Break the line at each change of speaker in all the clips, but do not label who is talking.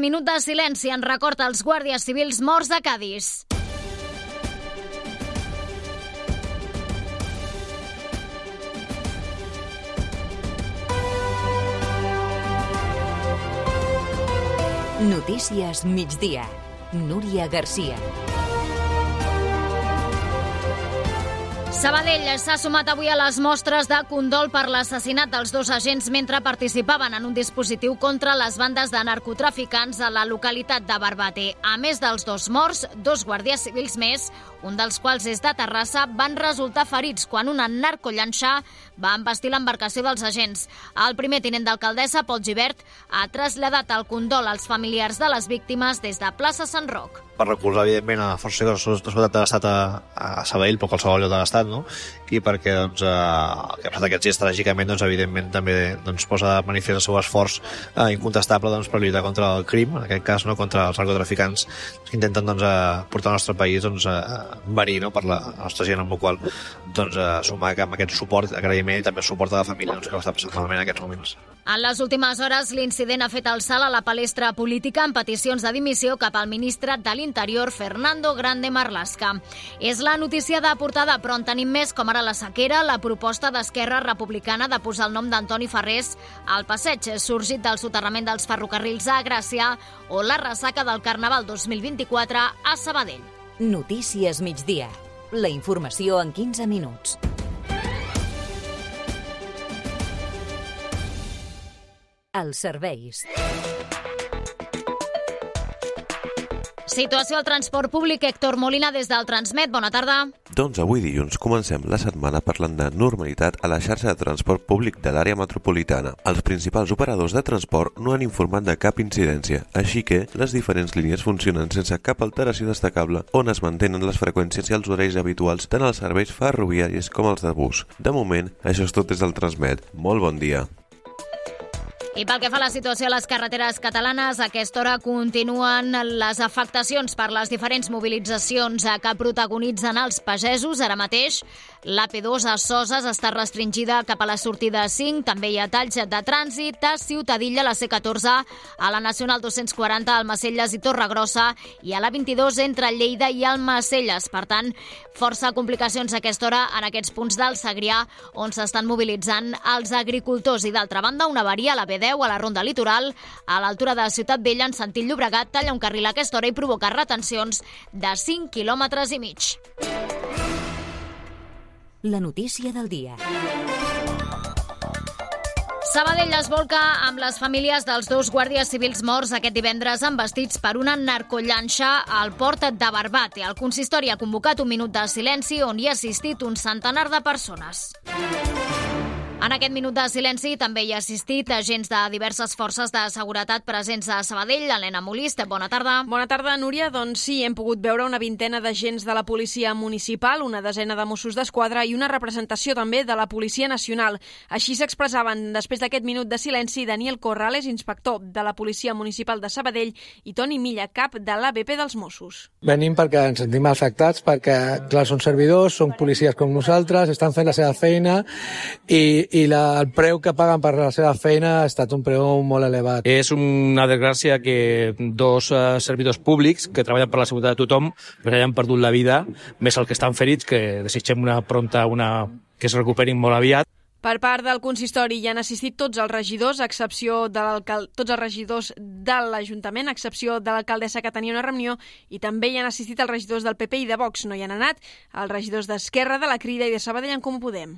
Minut de silenci en record als guàrdies civils morts a Cádiz.
Notícies migdia. Núria Garcia.
Sabadell s'ha sumat avui a les mostres de condol per l'assassinat dels dos agents mentre participaven en un dispositiu contra les bandes de narcotraficants a la localitat de Barbate. A més dels dos morts, dos guàrdies civils més, un dels quals és de Terrassa, van resultar ferits quan una narcollanxa va embestir l'embarcació dels agents. El primer tinent d'alcaldessa, Pol Givert, ha traslladat el condol als familiars de les víctimes des de plaça Sant Roc
per recolzar, evidentment, a Força de Seguretat de l'Estat a, a Sabadell, però qualsevol lloc de l'Estat, no? I perquè doncs, eh, el que ha passat aquests dies tràgicament, doncs, evidentment, també doncs, posa de manifest el seu esforç eh, incontestable doncs, per lluitar contra el crim, en aquest cas, no? contra els narcotraficants que intenten doncs, eh, portar al nostre país doncs, a venir no? per la, nostra gent, amb la qual doncs, eh, sumar amb aquest suport, agraïment i també suport a la família doncs, que ho està passant malament en aquests moments.
En les últimes hores, l'incident ha fet el salt a la palestra política amb peticions de dimissió cap al ministre de l'Interior, Fernando Grande Marlaska. És la notícia de portada, però en tenim més, com ara la sequera, la proposta d'Esquerra Republicana de posar el nom d'Antoni Ferrés al passeig sorgit del soterrament dels ferrocarrils a Gràcia o la ressaca del Carnaval 2024 a Sabadell.
Notícies migdia. La informació en 15 minuts. Els serveis.
Situació al transport públic. Héctor Molina, des del Transmet. Bona tarda.
Doncs avui dilluns comencem la setmana parlant de normalitat a la xarxa de transport públic de l'àrea metropolitana. Els principals operadors de transport no han informat de cap incidència, així que les diferents línies funcionen sense cap alteració destacable on es mantenen les freqüències i els horaris habituals tant als serveis ferroviaris com els de bus. De moment, això és tot des del Transmet. Molt bon dia.
I pel que fa a la situació a les carreteres catalanes, a aquesta hora continuen les afectacions per les diferents mobilitzacions que protagonitzen els pagesos. Ara mateix l'AP2 a Soses està restringida cap a la sortida 5. També hi ha talls de trànsit a Ciutadilla, la C14, a la Nacional 240, al Macelles i Torregrossa i a la 22 entre Lleida i el Macelles. Per tant, força complicacions a aquesta hora en aquests punts del Segrià on s'estan mobilitzant els agricultors. I d'altra banda, una avaria a la B10 a la ronda litoral, a l'altura de Ciutat Vella, en sentit Llobregat, talla un carril a aquesta hora i provoca retencions de 5 quilòmetres i mig.
La notícia del dia.
Sabadell es volca amb les famílies dels dos guàrdies civils morts aquest divendres embestits per una narcollanxa al port de Barbate. El consistori ha convocat un minut de silenci on hi ha assistit un centenar de persones. En aquest minut de silenci també hi ha assistit agents de diverses forces de seguretat presents a Sabadell. Helena Molist, bona tarda.
Bona tarda, Núria. Doncs sí, hem pogut veure una vintena d'agents de la policia municipal, una desena de Mossos d'Esquadra i una representació també de la Policia Nacional. Així s'expressaven després d'aquest minut de silenci Daniel Corrales, inspector de la Policia Municipal de Sabadell, i Toni Milla, cap de l'ABP dels Mossos.
Venim perquè ens sentim afectats, perquè, clar, són servidors, són policies com nosaltres, estan fent la seva feina i, i la, el preu que paguen per la seva feina ha estat un preu molt elevat.
És una desgràcia que dos uh, servidors públics que treballen per la seguretat de tothom pues, hayan perdut la vida, més el que estan ferits, que desitgem una pronta, una, que es recuperin molt aviat.
Per part del consistori hi han assistit tots els regidors, a excepció de tots els regidors de l'Ajuntament, a excepció de l'alcaldessa que tenia una reunió, i també hi han assistit els regidors del PP i de Vox. No hi han anat els regidors d'Esquerra, de la Crida i de Sabadell en Comú Podem.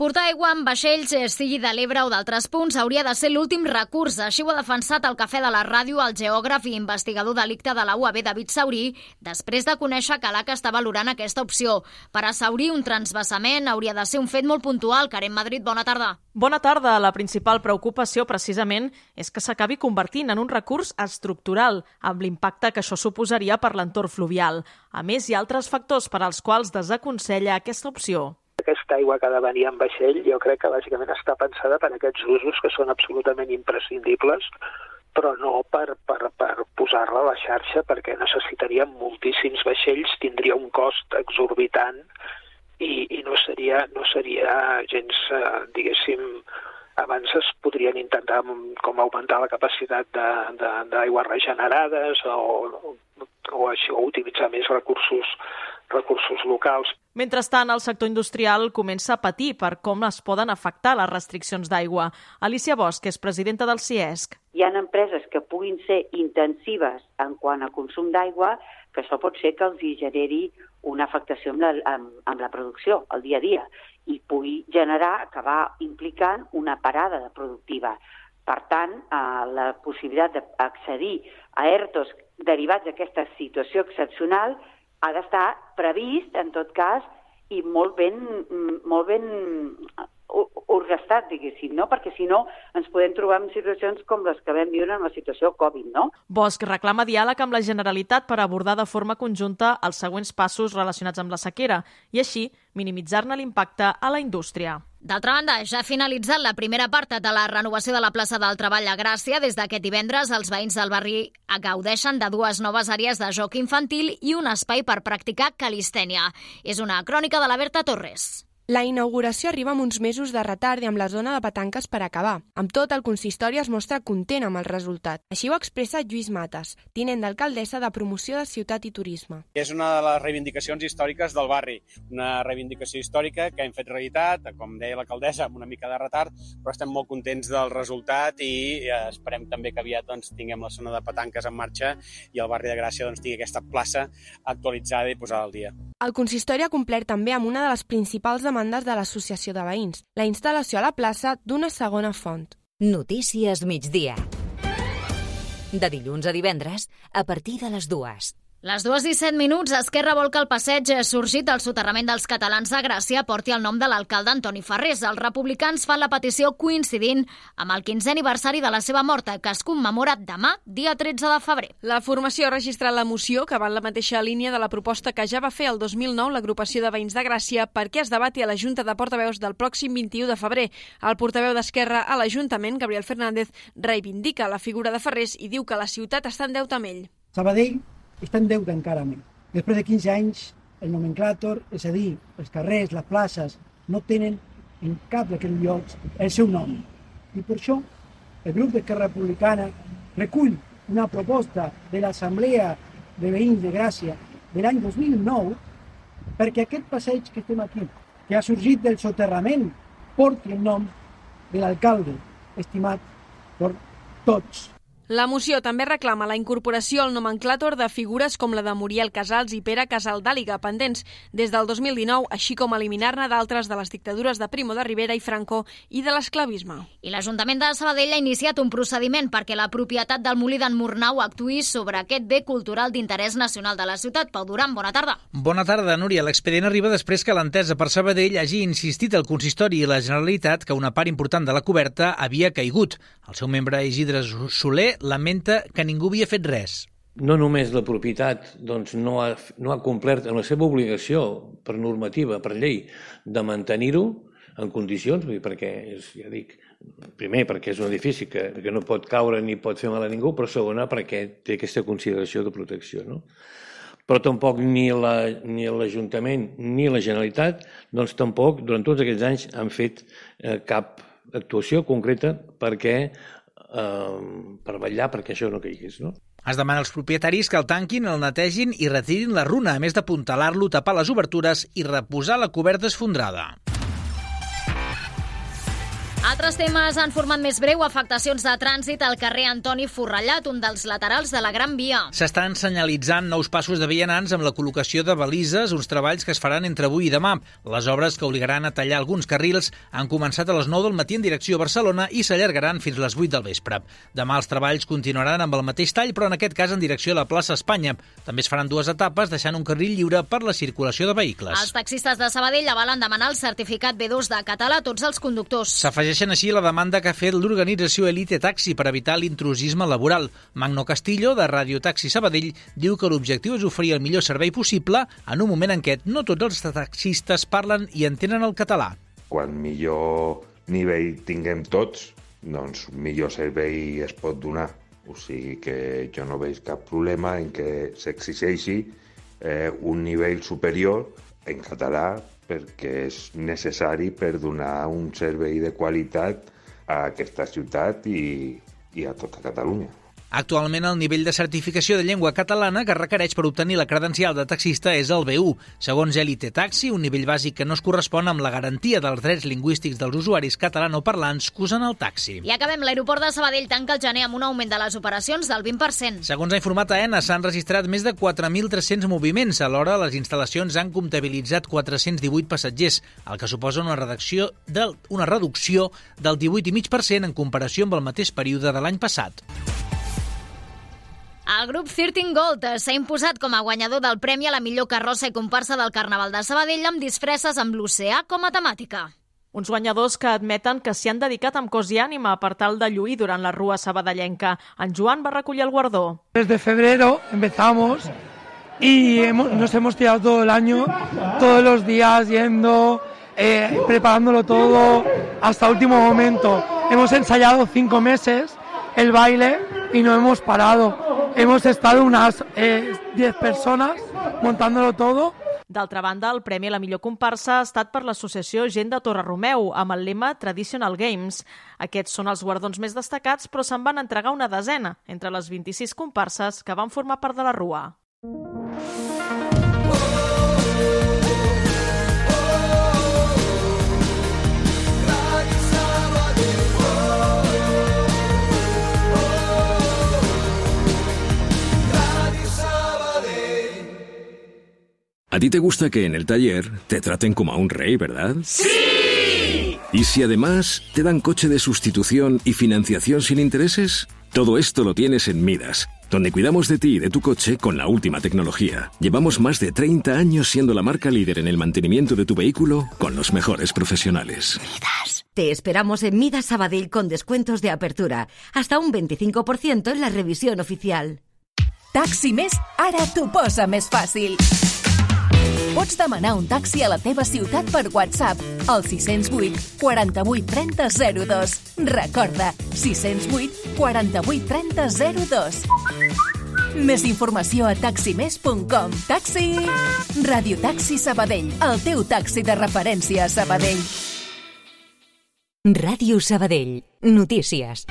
Portar aigua amb vaixells, eh, sigui de l'Ebre o d'altres punts, hauria de ser l'últim recurs. Així ho ha defensat el Cafè de la Ràdio el geògraf i investigador delicte de la UAB, David Saurí, després de conèixer que l'ACA està valorant aquesta opció. Per a Saurí, un transvasament hauria de ser un fet molt puntual. Karem Madrid, bona tarda.
Bona tarda. La principal preocupació, precisament, és que s'acabi convertint en un recurs estructural, amb l'impacte que això suposaria per l'entorn fluvial. A més, hi ha altres factors per als quals desaconsella aquesta opció
aquesta aigua que ha de venir en vaixell jo crec que bàsicament està pensada per aquests usos que són absolutament imprescindibles però no per, per, per posar-la a la xarxa perquè necessitaria moltíssims vaixells, tindria un cost exorbitant i, i no, seria, no seria gens, eh, diguéssim, abans es podrien intentar com augmentar la capacitat d'aigües regenerades o, o, així, o utilitzar més recursos recursos locals.
Mentrestant, el sector industrial comença a patir per com es poden afectar les restriccions d'aigua. Alicia Bosch és presidenta del CIESC.
Hi ha empreses que puguin ser intensives en quant a consum d'aigua, que això pot ser que els hi generi una afectació amb la, amb, amb la producció, el dia a dia, i pugui generar, acabar implicant una parada de productiva. Per tant, eh, la possibilitat d'accedir a ERTOs derivats d'aquesta situació excepcional ha d'estar previst, en tot cas, i molt ben, molt ben orquestat, diguéssim, no? perquè si no ens podem trobar en situacions com les que vam viure en la situació Covid. No?
Bosch reclama diàleg amb la Generalitat per abordar de forma conjunta els següents passos relacionats amb la sequera i així minimitzar-ne l'impacte a la indústria.
D'altra banda, ja ha finalitzat la primera part de la renovació de la plaça del Treball a Gràcia. Des d'aquest divendres, els veïns del barri gaudeixen de dues noves àrees de joc infantil i un espai per practicar calistènia. És una crònica de la Berta Torres.
La inauguració arriba amb uns mesos de retard i amb la zona de petanques per acabar. Amb tot, el consistori es mostra content amb el resultat. Així ho expressa Lluís Mates, tinent d'alcaldessa de promoció de ciutat i turisme.
És una de les reivindicacions històriques del barri, una reivindicació històrica que hem fet realitat, com deia l'alcaldessa, amb una mica de retard, però estem molt contents del resultat i eh, esperem també que aviat doncs, tinguem la zona de petanques en marxa i el barri de Gràcia doncs, tingui aquesta plaça actualitzada i posada al dia.
El consistori ha complert també amb una de les principals demandes demandes de l'Associació de Veïns, la instal·lació a la plaça d'una segona font.
Notícies migdia. De dilluns a divendres, a partir de les dues.
Les dues i set minuts, Esquerra vol que el passeig sorgit del soterrament dels catalans de Gràcia porti el nom de l'alcalde Antoni Ferrés. Els republicans fan la petició coincidint amb el 15è aniversari de la seva mort, que es commemora demà, dia 13 de febrer.
La formació ha registrat la moció, que va en la mateixa línia de la proposta que ja va fer el 2009 l'agrupació de veïns de Gràcia perquè es debati a la Junta de Portaveus del pròxim 21 de febrer. El portaveu d'Esquerra a l'Ajuntament, Gabriel Fernández, reivindica la figura de Ferrés i diu que la ciutat està en deute amb ell.
Sabadell està en deute encara més. Després de 15 anys, el nomenclàtor, és a dir, els carrers, les places, no tenen en cap d'aquests llocs el seu nom. I per això el grup d'Esquerra Republicana recull una proposta de l'Assemblea de Veïns de Gràcia de l'any 2009 perquè aquest passeig que estem aquí, que ha sorgit del soterrament, porti el nom de l'alcalde, estimat per tots.
La moció també reclama la incorporació al nomenclàtor de figures com la de Muriel Casals i Pere Casal d'Àliga, pendents des del 2019, així com eliminar-ne d'altres de les dictadures de Primo de Rivera i Franco i de l'esclavisme.
I l'Ajuntament de Sabadell ha iniciat un procediment perquè la propietat del molí d'en Murnau actuï sobre aquest bé cultural d'interès nacional de la ciutat. Pau Duran, bona tarda.
Bona tarda, Núria. L'expedient arriba després que l'entesa per Sabadell hagi insistit al consistori i la Generalitat que una part important de la coberta havia caigut. El seu membre Isidre Soler lamenta que ningú havia fet res.
No només la propietat doncs, no, ha, no ha complert la seva obligació per normativa, per llei, de mantenir-ho en condicions, perquè, és, ja dic, primer perquè és un edifici que, que no pot caure ni pot fer mal a ningú, però segona perquè té aquesta consideració de protecció. No? Però tampoc ni l'Ajuntament la, ni la Generalitat, doncs tampoc durant tots aquests anys han fet eh, cap actuació concreta perquè eh, per vetllar perquè això no caigués. No?
Es demana als propietaris que el tanquin, el netegin i retirin la runa, a més d'apuntalar-lo, tapar les obertures i reposar la coberta esfondrada.
Altres temes han format més breu afectacions de trànsit al carrer Antoni Forrellat, un dels laterals de la Gran Via.
S'estan senyalitzant nous passos de vianants amb la col·locació de balises, uns treballs que es faran entre avui i demà. Les obres que obligaran a tallar alguns carrils han començat a les 9 del matí en direcció a Barcelona i s'allargaran fins a les 8 del vespre. Demà els treballs continuaran amb el mateix tall, però en aquest cas en direcció a la plaça Espanya. També es faran dues etapes, deixant un carril lliure per la circulació de vehicles.
Els taxistes de Sabadell avalen demanar el certificat B2 de català a tots els conductors.
S'afegeix Afegeixen així la demanda que ha fet l'organització Elite Taxi per evitar l'intrusisme laboral. Magno Castillo, de Radio Taxi Sabadell, diu que l'objectiu és oferir el millor servei possible en un moment en què no tots els taxistes parlen i entenen el català.
Quan millor nivell tinguem tots, doncs millor servei es pot donar. O sigui que jo no veig cap problema en que s'exigeixi eh, un nivell superior en català perquè és necessari per donar un servei de qualitat a aquesta ciutat i, i a tota Catalunya.
Actualment el nivell de certificació de llengua catalana que requereix per obtenir la credencial de taxista és el B1. Segons Elite Taxi, un nivell bàsic que no es correspon amb la garantia dels drets lingüístics dels usuaris catalanoparlants que usen el taxi.
I acabem. L'aeroport de Sabadell tanca el gener amb un augment de les operacions del 20%.
Segons ha informat AENA, s'han registrat més de 4.300 moviments. Alhora, les instal·lacions han comptabilitzat 418 passatgers, el que suposa una, redacció del, una reducció del 18,5% en comparació amb el mateix període de l'any passat.
El grup 13 Gold s'ha imposat com a guanyador del premi a la millor carrossa i comparsa del Carnaval de Sabadell amb disfresses amb l'oceà com a temàtica.
Uns guanyadors que admeten que s'hi han dedicat amb cos i ànima per tal de lluir durant la rua sabadellenca. En Joan va recollir el guardó.
Desde febrero empezamos y hemos, nos hemos tirado todo el año, todos los días yendo, eh, preparándolo todo hasta último momento. Hemos ensayado cinco meses el baile y no hemos parado. Hemos estado unas 10 eh, personas montándolo todo.
D'altra banda, el Premi a la millor comparsa ha estat per l'associació Gent de Torre Romeu, amb el lema Traditional Games. Aquests són els guardons més destacats, però se'n van entregar una desena, entre les 26 comparses que van formar part de la Rua.
A ti te gusta que en el taller te traten como a un rey, ¿verdad?
¡Sí!
¿Y si además te dan coche de sustitución y financiación sin intereses? Todo esto lo tienes en Midas, donde cuidamos de ti y de tu coche con la última tecnología. Llevamos más de 30 años siendo la marca líder en el mantenimiento de tu vehículo con los mejores profesionales.
Midas. Te esperamos en Midas Sabadell con descuentos de apertura, hasta un 25% en la revisión oficial.
Taxi Més, ara t'ho posa més fàcil. Pots demanar un taxi a la teva ciutat per WhatsApp al 608 48 30 02. Recorda, 608 48 30 02. Més informació a taximes.com. Taxi! Radio Taxi Sabadell, el teu taxi de referència a Sabadell.
Ràdio Sabadell. Notícies.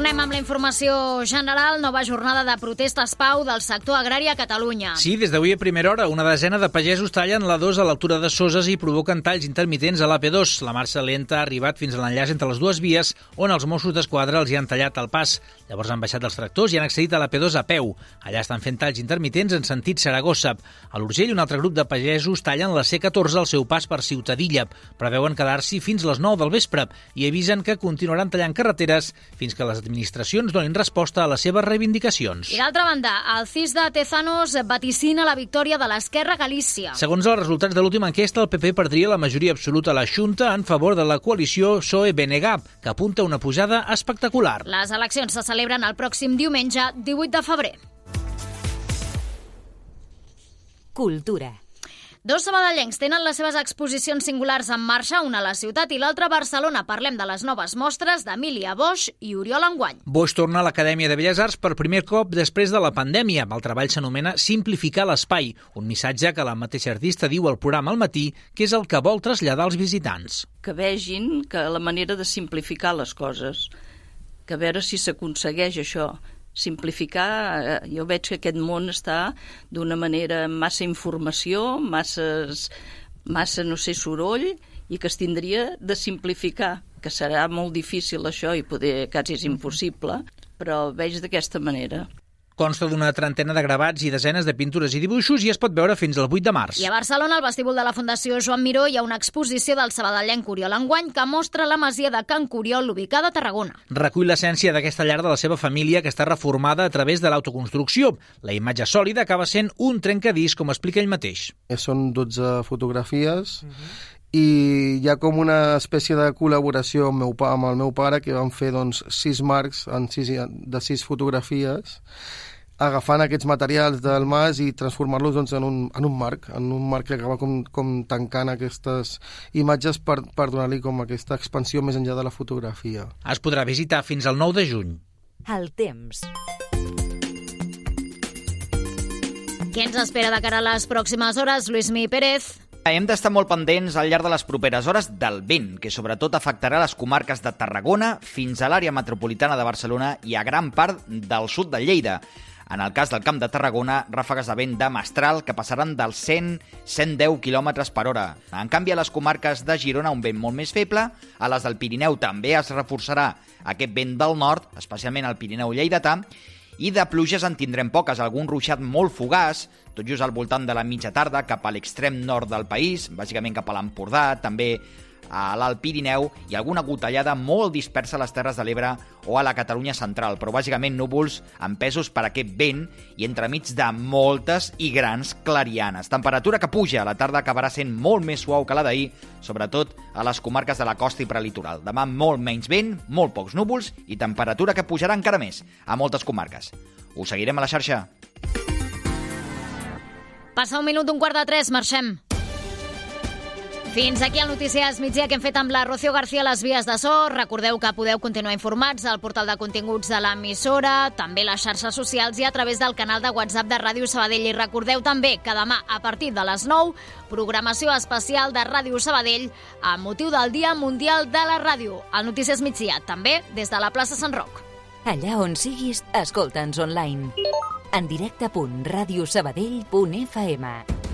Tornem amb la informació general. Nova jornada de protestes pau del sector agrari a Catalunya.
Sí, des d'avui a primera hora, una desena de pagesos tallen la 2 a l'altura de Soses i provoquen talls intermitents a l'AP2. La marxa lenta ha arribat fins a l'enllaç entre les dues vies, on els Mossos d'Esquadra els hi han tallat el pas. Llavors han baixat els tractors i han accedit a l'AP2 a peu. Allà estan fent talls intermitents en sentit Saragossa. A l'Urgell, un altre grup de pagesos tallen la C14 al seu pas per Ciutadilla. Preveuen quedar-s'hi fins les 9 del vespre i avisen que continuaran tallant carreteres fins que les administracions donin resposta a les seves reivindicacions.
I d'altra banda, el CIS de Tezanos vaticina la victòria de l'Esquerra Galícia.
Segons els resultats de l'última enquesta, el PP perdria la majoria absoluta a la Junta en favor de la coalició PSOE-BNG, que apunta una pujada espectacular.
Les eleccions se celebren el pròxim diumenge, 18 de febrer.
Cultura.
Dos sabadellencs tenen les seves exposicions singulars en marxa, una a la ciutat i l'altra a Barcelona. Parlem de les noves mostres d'Emília Bosch i Oriol Enguany.
Bosch torna a l'Acadèmia de Belles Arts per primer cop després de la pandèmia. El treball s'anomena Simplificar l'espai, un missatge que la mateixa artista diu al programa al matí que és el que vol traslladar als visitants.
Que vegin que la manera de simplificar les coses, que a veure si s'aconsegueix això, simplificar, jo veig que aquest món està d'una manera massa informació, masses, massa, no sé, soroll, i que es tindria de simplificar, que serà molt difícil això i poder quasi és impossible, però veig d'aquesta manera.
Consta d'una trentena de gravats i desenes de pintures i dibuixos i es pot veure fins al 8 de març.
I a Barcelona, al vestíbul de la Fundació Joan Miró, hi ha una exposició del sabadellenc Curiol Enguany que mostra la masia de Can Curiol, ubicada a Tarragona.
Recull l'essència d'aquesta llar de la seva família que està reformada a través de l'autoconstrucció. La imatge sòlida acaba sent un trencadís, com explica ell mateix.
Són 12 fotografies uh -huh i hi ha com una espècie de col·laboració amb, meu, amb el meu pare que vam fer doncs, sis marcs en sis, de sis fotografies agafant aquests materials del mas i transformar-los doncs, en, un, en un marc, en un marc que acaba com, com tancant aquestes imatges per, per donar-li com aquesta expansió més enllà de la fotografia.
Es podrà visitar fins al 9 de juny.
El temps.
Què ens espera de cara a les pròximes hores, Lluís Mi Pérez?
Hem d'estar molt pendents al llarg de les properes hores del vent, que sobretot afectarà les comarques de Tarragona fins a l'àrea metropolitana de Barcelona i a gran part del sud de Lleida. En el cas del Camp de Tarragona, ràfegues de vent de mestral que passaran dels 100-110 km per hora. En canvi, a les comarques de Girona, un vent molt més feble, a les del Pirineu també es reforçarà aquest vent del nord, especialment al Pirineu lleidatà, i de pluges en tindrem poques, algun ruixat molt fugaç, tot just al voltant de la mitja tarda, cap a l'extrem nord del país, bàsicament cap a l'Empordà, també a l'Alt Pirineu i alguna gotellada molt dispersa a les Terres de l'Ebre o a la Catalunya central, però bàsicament núvols empesos per aquest vent i entremig de moltes i grans clarianes. Temperatura que puja, a la tarda acabarà sent molt més suau que la d'ahir, sobretot a les comarques de la costa i prelitoral. Demà molt menys vent, molt pocs núvols i temperatura que pujarà encara més a moltes comarques. Us seguirem a la xarxa.
Passa un minut d'un quart de tres, marxem. Fins aquí el Notícies migdia que hem fet amb la Rocío García a les vies de so. Recordeu que podeu continuar informats al portal de continguts de l'emissora, també les xarxes socials i a través del canal de WhatsApp de Ràdio Sabadell. I recordeu també que demà, a partir de les 9, programació especial de Ràdio Sabadell a motiu del Dia Mundial de la Ràdio. El Notícies migdia, també des de la plaça Sant Roc.
Allà on siguis, escolta'ns online. En directe.radiosabadell.fm